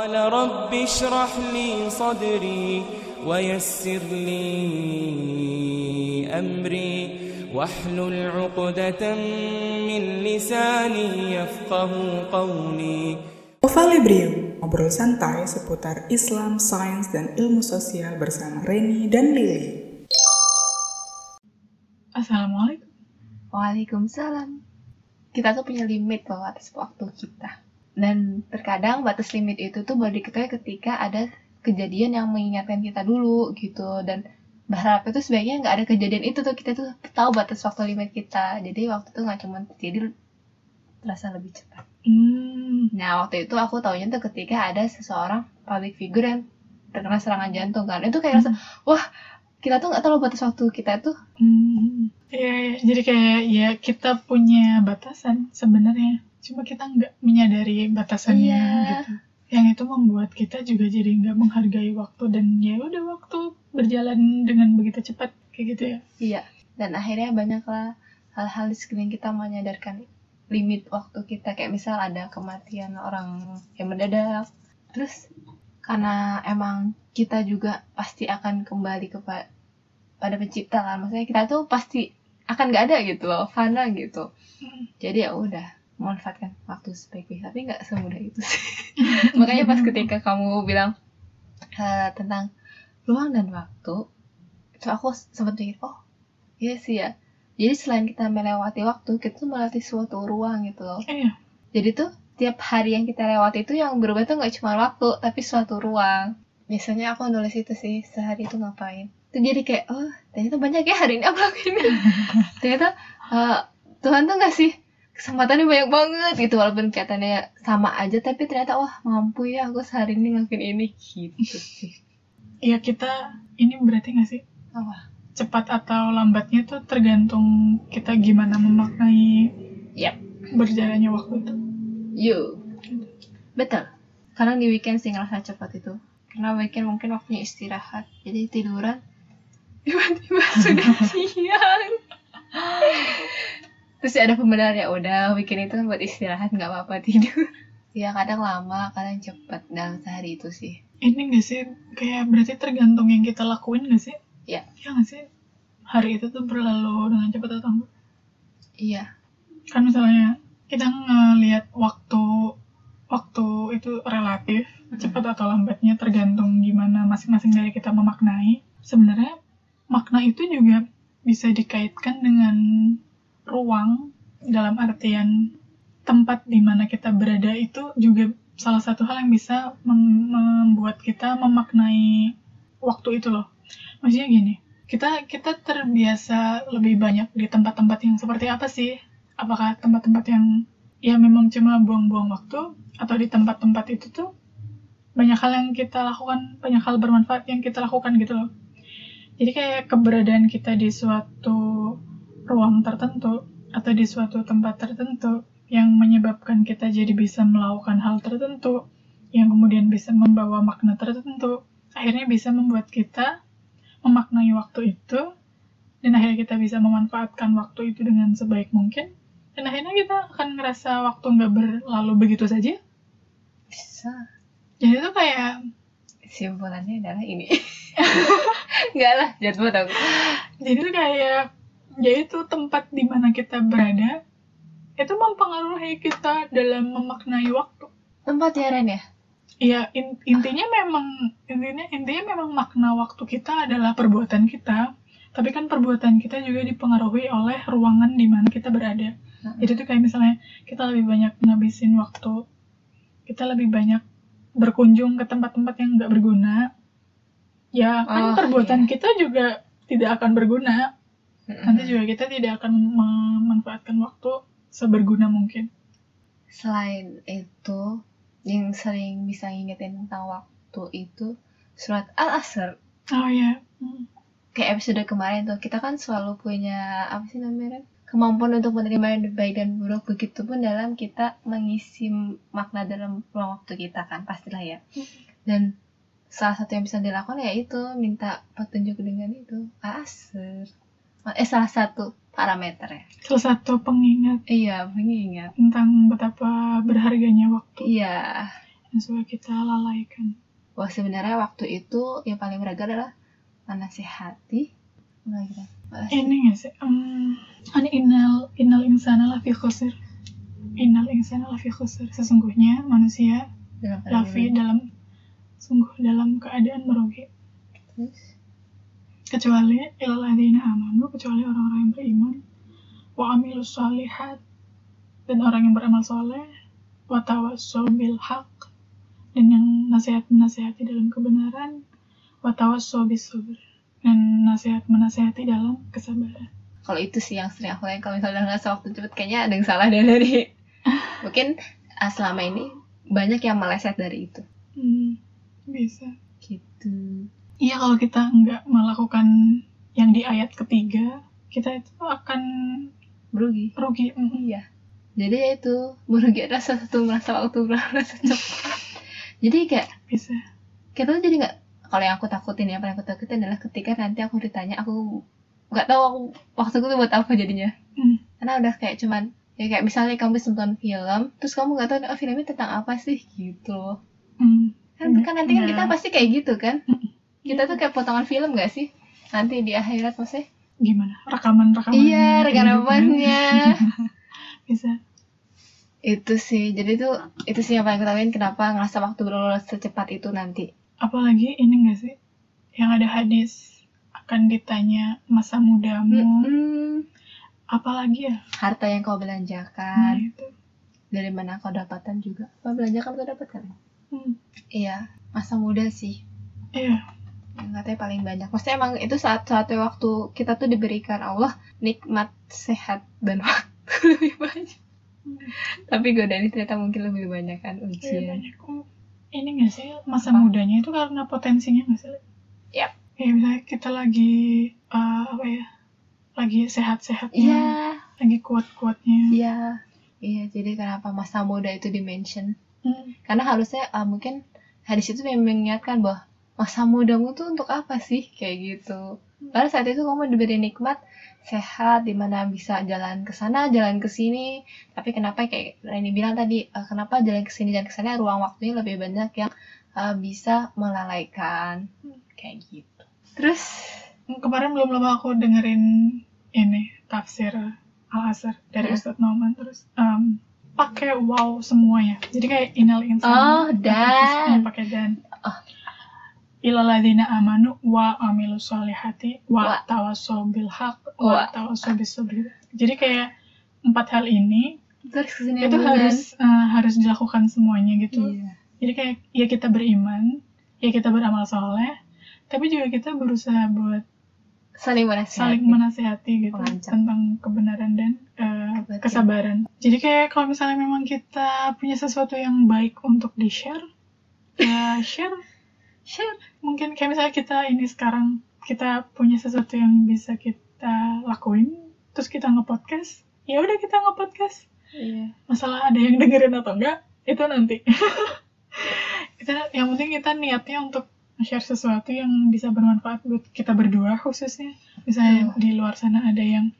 قال رب اشرح لي صدري ويسر لي أمري واحلل عقدة من لساني يفقه قولي Ovalibrium, ngobrol santai seputar Islam, sains, dan ilmu sosial bersama Reni dan Lily. Assalamualaikum. Waalaikumsalam. Kita tuh punya limit loh atas waktu kita. dan terkadang batas limit itu tuh baru diketahui ketika ada kejadian yang mengingatkan kita dulu gitu. Dan berharap itu sebaiknya nggak ada kejadian itu tuh kita tuh tahu batas waktu limit kita. Jadi waktu itu nggak cuma terjadi terasa lebih cepat. Hmm, Nah waktu itu aku taunya tuh ketika ada seseorang public figure yang terkena serangan jantung kan. Itu kayak rasa, wah kita tuh nggak tahu batas waktu kita tuh hmm. Iya, iya. Jadi kayak ya kita punya batasan sebenarnya. Cuma kita nggak menyadari batasannya Iya. gitu. Yang itu membuat kita juga jadi nggak menghargai waktu dan ya udah waktu berjalan dengan begitu cepat kayak gitu ya. Iya, dan akhirnya banyaklah hal-hal di sekeliling kita menyadarkan limit waktu kita. Kayak misal ada kematian orang yang mendadak. Terus karena emang kita juga pasti akan kembali kepada pada pencipta kan. Maksudnya kita tuh pasti akan nggak ada gitu loh, fana gitu. Jadi ya udah memanfaatkan waktu sebaik-baik tapi nggak semudah itu sih. Makanya pas ketika kamu bilang eh, tentang ruang dan waktu itu aku sempat mikir oh iya sih ya. Jadi selain kita melewati waktu kita tuh melewati suatu ruang gitu loh. Iya. jadi tuh tiap hari yang kita lewati itu yang berubah tuh nggak cuma waktu tapi suatu ruang. Biasanya aku nulis itu sih sehari itu ngapain. Itu jadi kayak oh ternyata banyak ya hari ini aku lakuin ternyata eh, Tuhan tuh ngasih kesempatannya banyak banget gitu walaupun kelihatannya sama aja tapi ternyata wah mampu ya aku sehari ini ngelakuin ini gitu sih Iya kita ini berarti nggak sih apa cepat atau lambatnya tuh tergantung kita gimana memaknai Yap. berjalannya waktu itu. Yo. Betul. Kadang di weekend sih ngerasa cepat itu. Karena weekend mungkin waktunya istirahat. Jadi tiduran. Tiba-tiba sudah siang. Terus ada pembenaran ya udah weekend itu kan buat istirahat nggak apa-apa tidur. Ya kadang lama, kadang cepat dalam sehari itu sih. Ini nggak sih kayak berarti tergantung yang kita lakuin nggak sih? Iya. Iya nggak sih? Hari itu tuh berlalu dengan cepat atau enggak? Iya. Kan misalnya kita ngelihat waktu waktu itu relatif cepat atau lambatnya tergantung gimana masing-masing dari kita memaknai. Sebenarnya makna itu juga bisa dikaitkan dengan ruang dalam artian tempat di mana kita berada itu juga salah satu hal yang bisa mem- membuat kita memaknai waktu itu loh. Maksudnya gini, kita kita terbiasa lebih banyak di tempat-tempat yang seperti apa sih? Apakah tempat-tempat yang ya memang cuma buang-buang waktu atau di tempat-tempat itu tuh banyak hal yang kita lakukan, banyak hal bermanfaat yang kita lakukan gitu loh. Jadi kayak keberadaan kita di suatu ruang tertentu atau di suatu tempat tertentu yang menyebabkan kita jadi bisa melakukan hal tertentu yang kemudian bisa membawa makna tertentu akhirnya bisa membuat kita memaknai waktu itu dan akhirnya kita bisa memanfaatkan waktu itu dengan sebaik mungkin dan akhirnya kita akan ngerasa waktu nggak berlalu begitu saja Bisa. jadi itu kayak Simpulannya adalah ini. Enggak lah, jadwal aku. jadi itu kayak yaitu tempat di mana kita berada itu mempengaruhi kita dalam memaknai waktu Tempat ya Ren ya? Iya, in- intinya memang intinya intinya memang makna waktu kita adalah perbuatan kita. Tapi kan perbuatan kita juga dipengaruhi oleh ruangan di mana kita berada. Jadi tuh kayak misalnya kita lebih banyak ngabisin waktu, kita lebih banyak berkunjung ke tempat-tempat yang nggak berguna. Ya kan Oh, perbuatan iya. kita juga tidak akan berguna. Nanti juga kita tidak akan memanfaatkan waktu seberguna mungkin. Selain itu, yang sering bisa ngingetin tentang waktu itu surat Al-Asr. Oh ya, Hmm. Kayak episode kemarin tuh, kita kan selalu punya apa sih namanya? Kemampuan untuk menerima yang baik dan buruk, begitupun dalam kita mengisi makna dalam ruang waktu kita kan, pastilah ya. Dan salah satu yang bisa dilakukan yaitu minta petunjuk dengan itu Al-Asr. Eh salah satu parameter ya. salah satu pengingat. Iya, mengingat. tentang betapa berharganya waktu. Iya. yang suka kita lalaikan. Wah sebenarnya waktu itu yang paling berharga adalah menasihati. Lagi ini nggak sih? Um, an innal innal insana lafi khusr. Innal insana lafi khusr. Sesungguhnya manusia dalam lafi dalam sungguh dalam keadaan merugi. Terus, kecuali illalladzina amanu kecuali orang-orang yang beriman. Wa amilus shalihat dan orang yang beramal soleh. Wa tawassaw bil haq dan yang nasihat menasihati dalam kebenaran. Wa tawassaw bis sabr dan nasihat menasihati dalam kesabaran. Kalau itu sih yang sering aku lakukan kalau misalnya nggak waktu cepet kayaknya ada yang salah deh dari mungkin ah, selama ini banyak yang meleset dari itu. Hmm, bisa. Gitu iya kalau kita nggak melakukan yang di ayat ketiga kita itu akan merugi rugi Mm. iya. Jadi ya itu merugi salah satu merasa waktu berasa cepat jadi kayak bisa. kita tuh jadi nggak kalau yang aku takutin ya paling aku takutin adalah ketika nanti aku ditanya aku nggak tahu aku waktuku tuh buat apa jadinya. Hmm. karena udah kayak cuman ya kayak misalnya kamu nonton film terus kamu nggak tahu oh, filmnya tentang apa sih gitu loh. Hmm. kan kan nanti kan kita pasti kayak gitu kan. Mm. Kita tuh kayak potongan film gak sih? Nanti di akhirat maksudnya gimana? Rekaman rekaman iya rekamannya. Bisa. Itu sih. Jadi tuh itu sih yang paling ketahuin kenapa ngerasa waktu berlalu secepat itu nanti. Apalagi ini enggak sih? Yang ada hadis akan ditanya masa mudamu. Mm-mm. apalagi ya? Harta yang kau nah, belanjakan itu. Dari mana kau dapatkan juga? Kau belanjakan kau dapatkan? Hmm. iya masa muda sih. Iya yang katanya paling banyak. Maksudnya emang itu saat saat waktu kita tuh diberikan Allah nikmat sehat dan waktu lebih banyak. Tapi godaan ini ternyata mungkin lebih banyak kan ujian. banyak. Oh, ini enggak sih? Masa Apa? mudanya itu karena potensinya nggak sih? Yap. ya misalnya kita lagi eh, apa ya? Lagi sehat-sehatnya. Iya. Lagi kuat-kuatnya. Iya. Iya jadi kenapa masa muda itu dimention? Hmm. karena harusnya ah, mungkin hadis itu memang mengingatkan bahwa masa mudamu tuh untuk apa sih? Kayak gitu. Karena saat itu kamu diberi nikmat sehat di mana bisa jalan ke sana jalan ke sini. Tapi kenapa kayak Reni bilang tadi eh, kenapa jalan ke sini dan ke sana ruang waktunya lebih banyak yang eh, bisa melalaikan. Kayak gitu. Terus kemarin belum lama aku dengerin ini tafsir al asr dari Hmm. Ustadz Nauman terus em, pakai wow semuanya. Jadi kayak inal insan Oh, dan. pakai dan. Oh. Ilaladina amanu wa amilu solihati wa, Wa. tawasaw bil haq Wa. wa sabr jadi kayak empat hal ini terus itu harus eh, harus dilakukan semuanya gitu iya. jadi kayak ya kita beriman ya kita beramal soleh tapi juga kita berusaha buat saling menasihati saling menasehati gitu Mengancam. tentang kebenaran dan Kebaikan. kesabaran. Jadi kayak kalau misalnya memang kita punya sesuatu yang baik untuk di share, ya share. Share. Mungkin kayak misalnya kita ini sekarang kita punya sesuatu yang bisa kita lakuin, terus kita nge-podcast, ya udah kita nge-podcast. iya Masalah ada yang dengerin atau enggak, itu nanti. kita yang penting kita niatnya untuk share sesuatu yang bisa bermanfaat buat kita berdua khususnya. Misalnya di luar sana ada yang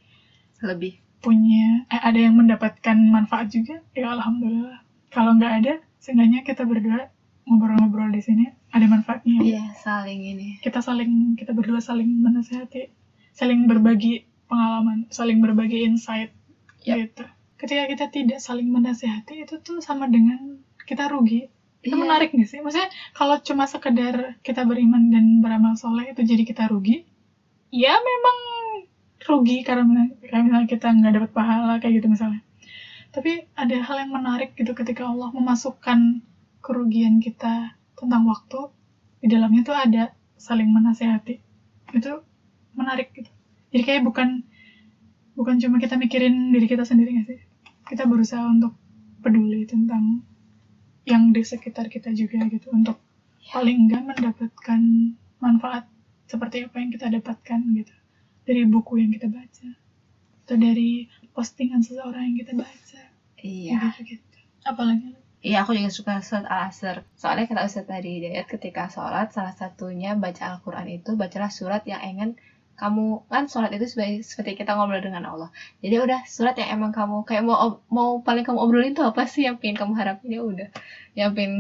lebih punya eh, ada yang mendapatkan manfaat juga ya alhamdulillah kalau nggak ada seenggaknya kita berdua ngobrol-ngobrol di sini ada manfaatnya. Iya saling ini. Kita saling kita berdua saling menasehati saling berbagi pengalaman saling berbagi insight Yap. gitu. Ketika kita tidak saling menasehati itu tuh sama dengan kita rugi. Itu Iya. menarik nggak sih? Maksudnya kalau cuma sekedar kita beriman dan beramal soleh itu jadi kita rugi? Ya memang rugi karena kayak misalnya kita nggak dapat pahala kayak gitu misalnya. Tapi ada hal yang menarik gitu ketika Allah memasukkan kerugian kita tentang waktu di dalamnya tuh ada saling menasehati. Itu menarik gitu. Jadi kayak bukan bukan cuma kita mikirin diri kita sendiri nggak sih? Kita berusaha untuk peduli tentang yang di sekitar kita juga gitu untuk paling enggak mendapatkan manfaat seperti apa yang kita dapatkan gitu. Dari buku yang kita baca atau dari postingan seseorang yang kita baca. Iya. Gitu gitu apalagi Iya, aku juga suka surat al-asr. Soalnya kata Ustaz tadi, Dayat ketika sholat, salah satunya baca Al-Quran itu, bacalah surat yang ingin kamu, kan sholat itu sebagai, seperti kita ngobrol dengan Allah. Jadi udah, surat yang emang kamu, kayak mau mau paling kamu obrolin tuh apa sih yang pengen kamu harapin, ya udah. Yang pengen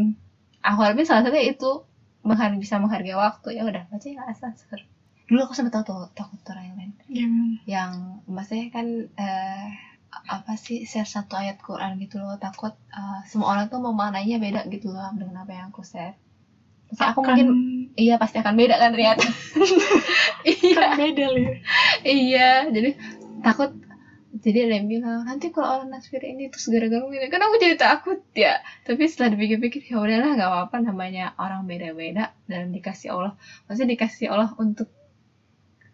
aku harapin salah satunya itu menghar bisa menghargai waktu ya udah baca ya asal dulu aku sempat tahu tuh takut orang yang lain Gimana? yang maksudnya kan eh, apa sih share satu ayat Quran gitu loh. Takut eh, semua orang tuh memaknainya beda gitu loh dengan apa yang aku share. Maksudnya aku Akan- mungkin iya pasti akan beda kan ternyata iya. Beda Lir. iya jadi takut. Jadi ada yang bilang nanti kalau orang nasfir ini terus gara-gara ini kan aku jadi takut ya. Tapi setelah dipikir-pikir ya udahlah nggak apa-apa namanya orang beda-beda dan dikasih Allah. Maksudnya dikasih Allah untuk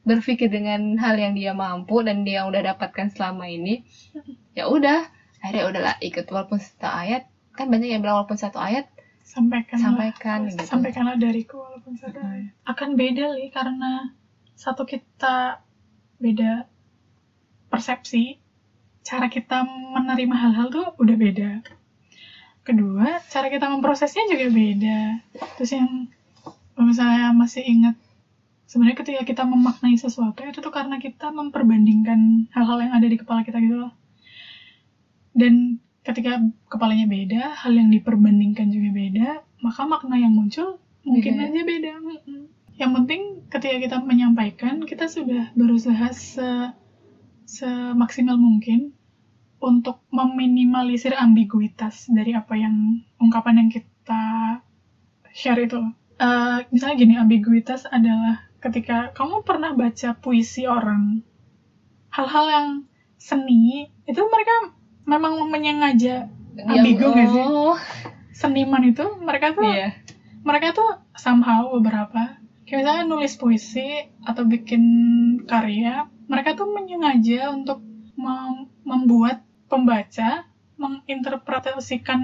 berpikir dengan hal yang dia mampu dan dia udah dapatkan selama ini ya udah akhirnya udahlah ikut walaupun satu ayat kan banyak yang bilang walaupun satu ayat sampaikan Sampaikan, gitu. sampaikanlah dariku walaupun satu Hmm. ayat. akan beda li karena satu kita beda persepsi cara kita menerima hal-hal tuh udah beda kedua cara kita memprosesnya juga beda terus yang misalnya masih ingat sebenarnya ketika kita memaknai sesuatu itu tuh karena kita memperbandingkan hal-hal yang ada di kepala kita gitu loh. Dan ketika kepalanya beda hal yang diperbandingkan juga beda maka makna yang muncul mungkin Beda ya? aja beda. Yang penting ketika kita menyampaikan kita sudah berusaha se semaksimal mungkin untuk meminimalisir ambiguitas dari apa yang ungkapan yang kita share itu Eh, misalnya gini ambiguitas adalah ketika kamu pernah baca puisi orang hal-hal yang seni itu mereka memang menyengaja Ambigu nggak sih? oh, seniman itu mereka tuh iya. mereka tuh somehow beberapa kayak misalnya nulis puisi atau bikin karya mereka tuh menyengaja untuk mem- membuat pembaca menginterpretasikan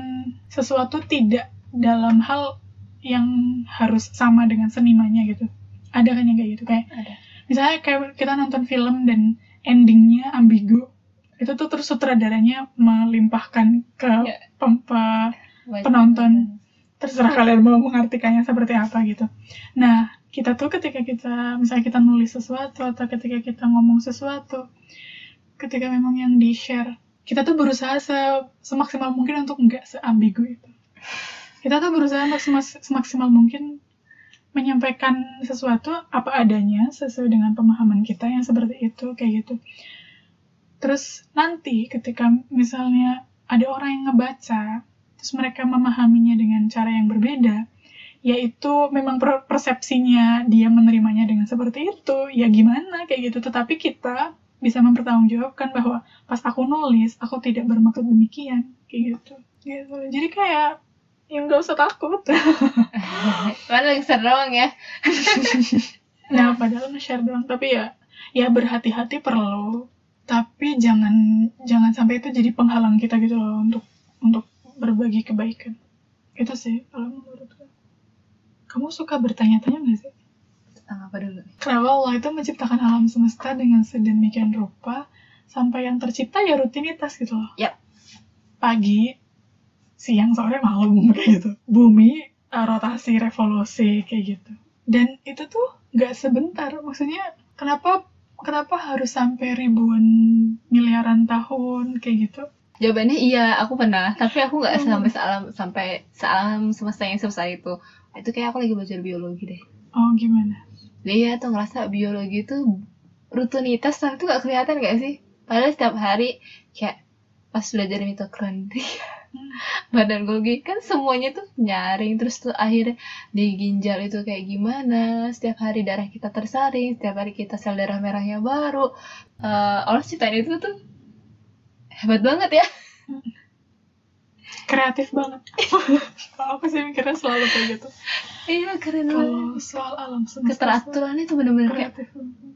sesuatu tidak dalam hal yang harus sama dengan senimannya gitu ada kan yang kayak gitu kayak ada misalnya kayak kita nonton film dan endingnya ambigu itu tuh terus sutradaranya melimpahkan ke Ya. pem- pe- Penonton. terserah kalian mau mengartikannya seperti apa gitu. Nah, kita tuh ketika kita, misalnya kita nulis sesuatu, atau ketika kita ngomong sesuatu, ketika memang yang di-share, kita tuh berusaha se- semaksimal mungkin untuk nggak seambigu itu. Kita tuh berusaha untuk semaksimal mungkin menyampaikan sesuatu apa adanya, sesuai dengan pemahaman kita yang seperti itu, kayak gitu. Terus nanti ketika misalnya ada orang yang ngebaca, terus mereka memahaminya dengan cara yang berbeda, yaitu memang per- persepsinya dia menerimanya dengan seperti itu, ya gimana kayak gitu. Tetapi kita bisa mempertanggungjawabkan bahwa pas aku nulis, aku tidak bermaksud demikian, kayak gitu. gitu. Jadi kayak yang gak usah takut. Padahal yang doang ya. nah, padahal nge-share doang, tapi ya ya berhati-hati perlu. Tapi jangan jangan sampai itu jadi penghalang kita gitu loh untuk untuk berbagi kebaikan. Itu sih kalau menurutku. Kamu suka bertanya-tanya gak sih? Tentang apa dulu? Kenapa Allah itu menciptakan alam semesta dengan sedemikian rupa sampai yang tercipta ya rutinitas gitu loh. Yap. Pagi, siang, sore, malam kayak gitu. Bumi uh, rotasi, revolusi kayak gitu. Dan itu tuh nggak sebentar. Maksudnya kenapa kenapa harus sampai ribuan miliaran tahun kayak gitu? Jawabannya iya, aku pernah. Tapi aku nggak Hmm. sampai sealam sampai sealam semesta yang sebesar itu. Itu kayak aku lagi belajar biologi deh. Oh gimana? Dia tuh ngerasa biologi itu rutinitas tapi itu nggak kelihatan gak sih? Padahal setiap hari kayak pas belajar mitokondria, badan Golgi kan semuanya tuh nyaring terus tuh akhirnya di ginjal itu kayak gimana? Setiap hari darah kita tersaring, setiap hari kita sel darah merahnya baru. Eh Allah ciptain itu tuh hebat banget ya. Kreatif banget. Kalau aku sih mikirnya selalu kayak gitu. Iya keren Kalau banget. soal alam semesta Keteraturannya tuh bener-bener kayak.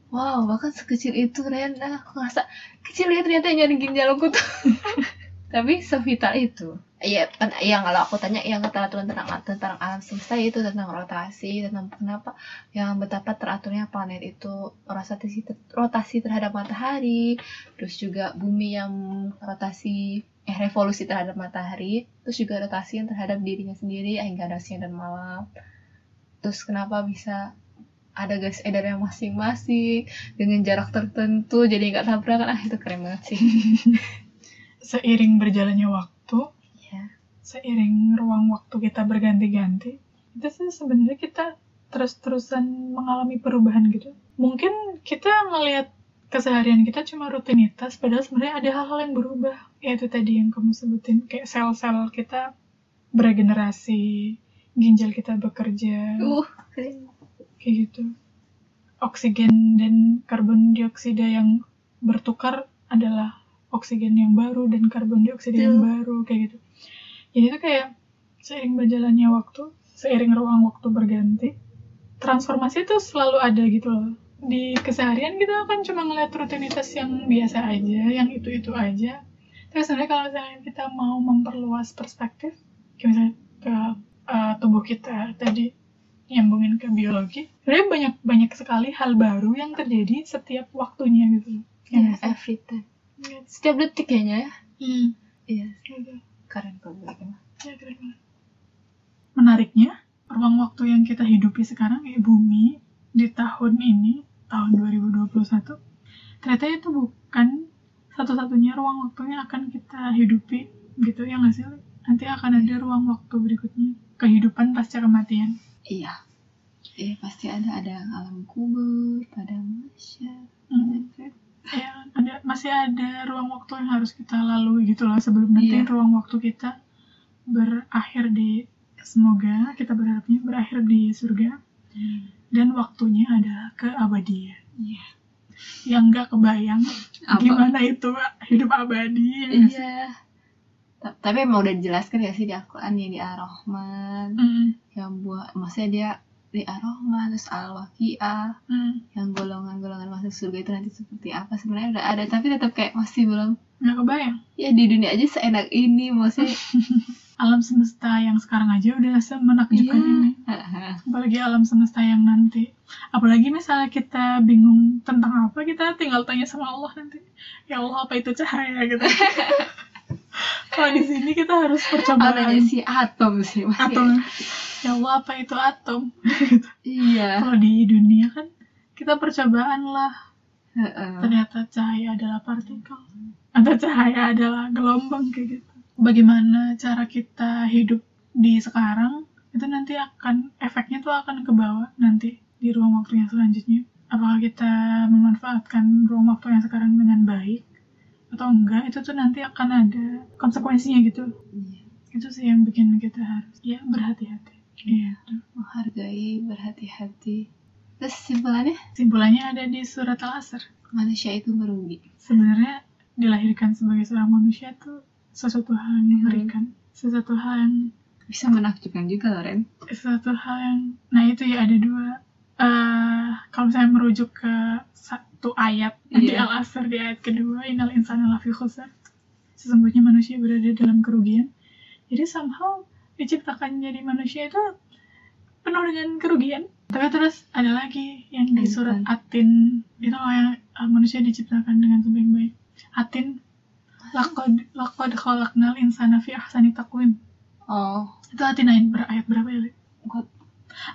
Wow, bahkan sekecil itu Ren, ah, aku ngerasa kecil ya ternyata nyari ginjalku tuh. Tapi sevital itu. Iya, kan yang kalau aku tanya yang keteraturan tentang tentang alam semesta ya itu tentang rotasi, tentang kenapa yang betapa teraturnya planet itu rotasi rotasi terhadap matahari, terus juga bumi yang rotasi eh revolusi terhadap matahari, terus juga rotasi yang terhadap dirinya sendiri hingga ada siang dan malam. Terus kenapa bisa ada gas edar yang masing-masing dengan jarak tertentu jadi nggak tabrakan ah itu keren banget sih Seiring berjalannya waktu, ya seiring ruang waktu kita berganti-ganti itu sih sebenarnya kita terus-terusan mengalami perubahan gitu. Mungkin kita ngelihat keseharian kita cuma rutinitas padahal sebenarnya ada hal-hal yang berubah. Yaitu tadi yang kamu sebutin kayak sel-sel kita beregenerasi ginjal kita bekerja. Uh kayak gitu. Oksigen dan karbon dioksida yang bertukar adalah oksigen yang baru dan karbon dioksida yang Betul. baru kayak gitu jadi itu kayak seiring berjalannya waktu seiring ruang waktu berganti transformasi itu selalu ada gitu loh di keseharian kita kan cuma ngeliat rutinitas yang biasa aja yang itu itu aja tapi sebenarnya kalau misalnya kita mau memperluas perspektif kayak misalnya ke uh, tubuh kita tadi nyambungin ke biologi sebenarnya banyak banyak sekali hal baru yang terjadi setiap waktunya gitu loh ya sih? every time setiap detik kayaknya ya Hmm, iya gitu. keren kalau. Ya, keren banget. Menariknya, ruang waktu yang kita hidupi sekarang ya bumi di tahun ini, tahun 2021, ternyata itu bukan satu-satunya ruang waktu yang akan kita hidupi gitu ya nggak sih? Li? Nanti akan ada ruang waktu berikutnya, kehidupan pasca kematian. iya iya pasti ada ada yang alam kubur pada manusia Hmm. Ya, ada masih ada ruang waktu yang harus kita lalui gitu loh sebelum nanti Iya. ruang waktu kita berakhir di semoga kita berharapnya berakhir di surga dan waktunya adalah keabadian. Iya. Yang nggak kebayang Apa? gimana itu hidup abadi. ya iya Ta- tapi emang udah dijelaskan ya sih di Al-Quran ya di Ar-Rahman Hmm, yang buat maksudnya dia di Ar-Rahman terus Al-Waqi'ah hmm, yang golongan-golongan masuk surga itu nanti seperti apa sebenarnya udah ada tapi tetap kayak masih belum nggak kebayang. ya di dunia aja seenak ini maksudnya Alam semesta yang sekarang aja udah semenakjubkan Iya. ini. Apalagi alam semesta yang nanti. Apalagi misalnya kita bingung tentang apa, kita tinggal tanya sama Allah nanti. Ya Allah, apa itu cahaya gitu. Kalau di sini kita harus percobaan nanya si atom sih masih atom. Ya Allah, apa itu atom? iya Kalau di dunia kan kita percobaan lah. Heeh. Ternyata cahaya adalah partikel. Atau cahaya adalah gelombang kayak gitu. Bagaimana cara kita hidup di sekarang itu nanti akan efeknya tuh akan ke bawah nanti di ruang waktu yang selanjutnya. Apakah kita memanfaatkan ruang waktu yang sekarang dengan baik atau enggak itu tuh nanti akan ada konsekuensinya gitu. Iya. Itu sih yang bikin kita harus ya berhati-hati. Iya. menghargai berhati-hati terus simpulannya Simpulannya ada di surat Al-Asr. manusia itu merugi sebenarnya dilahirkan sebagai seorang manusia tuh sesuatu hal yang mengerikan sesuatu hal yang bisa menakjubkan juga loh Ren sesuatu hal yang nah itu ya ada dua eh kalau saya merujuk ke satu ayat di Iya. Al-Asr di ayat kedua innal insana lafi khusar sesungguhnya manusia berada dalam kerugian. Jadi somehow diciptakan jadi manusia itu penuh dengan kerugian. Tapi terus ada lagi yang di surat Atin itu loh yang uh, manusia diciptakan dengan sebaik-baik. Atin laqad laqad khalaqnal insana fi ahsani taqwim. Oh. Itu Atin ayat, ber- ayat berapa ya Li?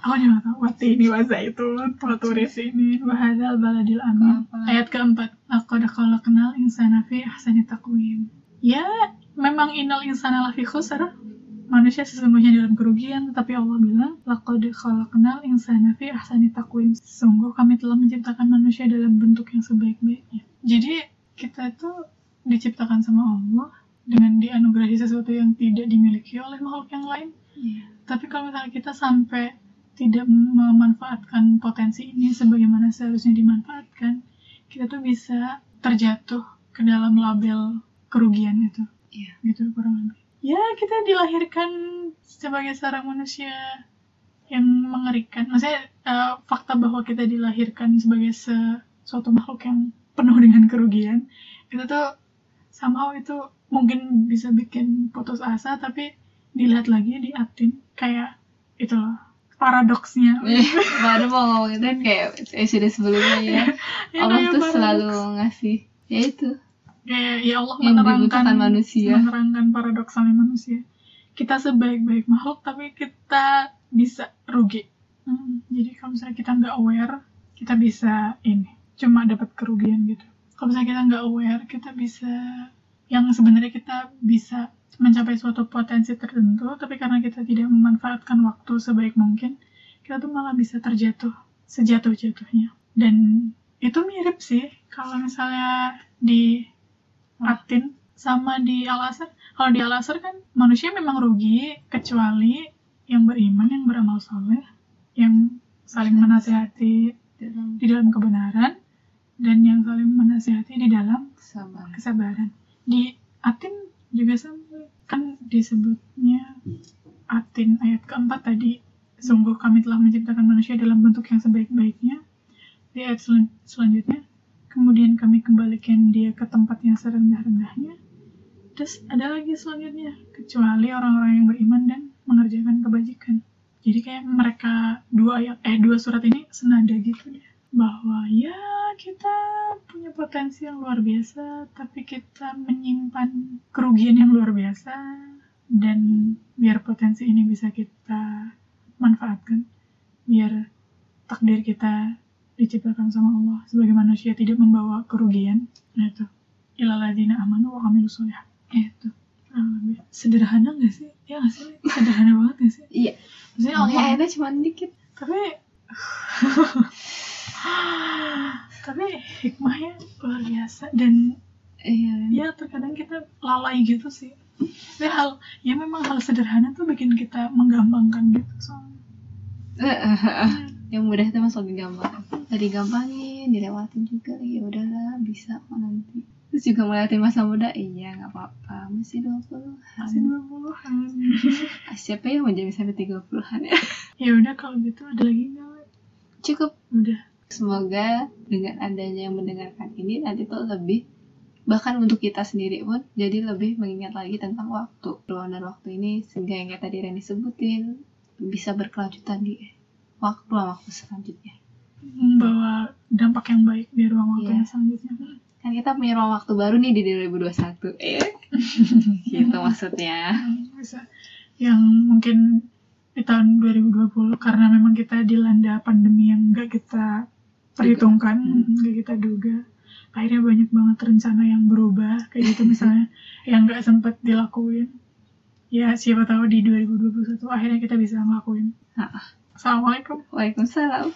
Aku juga tahu wati ini wasa itu tulis ini. Bahadal baladil amin. Keempat. ayat keempat laqad khalaqnal insana fi ahsani taqwim. Ya memang innal insana lafi khusr. Manusia sesungguhnya dalam kerugian tetapi Allah bilang laqad khalaqnal insana fi ahsani taqwim. Sungguh kami telah menciptakan manusia dalam bentuk yang sebaik-baiknya. Jadi kita itu diciptakan sama Allah dengan dianugerahi sesuatu yang tidak dimiliki oleh makhluk yang lain. Iya. Tapi kalau misalnya kita sampai tidak memanfaatkan potensi ini sebagaimana seharusnya dimanfaatkan, kita tuh bisa terjatuh ke dalam label kerugian itu. Iya. Gitu kurang lebih. Ya, kita dilahirkan sebagai seorang manusia yang mengerikan. Maksudnya eh, fakta bahwa kita dilahirkan sebagai se- suatu makhluk yang penuh dengan kerugian, itu tuh somehow itu mungkin bisa bikin putus asa, tapi dilihat lagi di Atin kayak itu loh paradoksnya. Baru mau ngomongin kan kayak episode sebelumnya ya. Ya, Allah kayak tuh paradoks. selalu ngasih ya itu. Kayak ya Allah Yang menerangkan manusia. menerangkan paradoksalnya manusia. Kita sebaik-baik makhluk tapi kita bisa rugi. Hmm, jadi kalau misalnya kita nggak aware kita bisa ini cuma dapat kerugian gitu. Kalau misalnya kita nggak aware kita bisa yang sebenarnya kita bisa mencapai suatu potensi tertentu tapi karena kita tidak memanfaatkan waktu sebaik mungkin kita tuh malah bisa terjatuh sejatuh-jatuhnya. Dan itu mirip sih kalau misalnya di Atin sama di Al-Asr kalau di Al-Asr kan manusia memang rugi kecuali yang beriman yang beramal soleh yang saling menasehati di dalam kebenaran dan yang saling menasehati di dalam sabar kesabaran. Di Atin juga kan disebutnya Atin ayat keempat tadi sungguh kami telah menciptakan manusia dalam bentuk yang sebaik-baiknya. Di ayat sel- selanjutnya kemudian kami kembalikan dia ke tempat yang serendah-rendahnya. Terus ada lagi selanjutnya kecuali orang-orang yang beriman dan mengerjakan kebajikan. Jadi kayak mereka dua ayat eh dua surat ini senada gitu deh bahwa ya kita punya potensi yang luar biasa tapi kita menyimpan kerugian yang luar biasa dan biar potensi ini bisa kita manfaatkan biar takdir kita diciptakan sama Allah sebagai manusia tidak membawa kerugian nah itu. Ilaladina amanu wa amilu solihat itu. Sederhana gak sih? Ya gak sih? Sederhana banget gak sih? Iya. Maksudnya Allah cuma dikit. Tapi tapi hikmahnya luar biasa. Dan iya ya terkadang kita lalai gitu sih. Tapi hal ya memang hal sederhana tuh bikin kita menggampangkan gitu soalnya. Yang mudah itu masuk gampang. Tadi gampangin dilewatin juga. Ya udahlah bisa kok nanti. Terus juga melewati masa muda iya nggak apa-apa. Masih 20 masih dua puluhan. Siapa yang mau jadi sampai 30-an ya? Ya udah kalau gitu ada lagi nggak cukup. Udah semoga dengan adanya yang mendengarkan ini nanti tuh lebih bahkan untuk kita sendiri pun jadi lebih mengingat lagi tentang waktu ruang dan waktu ini sehingga yang kayak tadi Reni sebutin bisa berkelanjutan di waktu waktu selanjutnya. Membawa dampak yang baik di ruang waktu Iya. yang selanjutnya. Kan kita punya ruang waktu baru nih di 2021 eh gitu maksudnya. Bisa. Yang mungkin di tahun 2020 karena memang kita dilanda pandemi yang nggak kita perhitungkan Hmm. nggak kita duga. Akhirnya banyak banget rencana yang berubah kayak gitu misalnya yang nggak sempet dilakuin. Ya siapa tahu di 2021 akhirnya kita bisa ngelakuin. Ah. assalamualaikum. Waalaikumsalam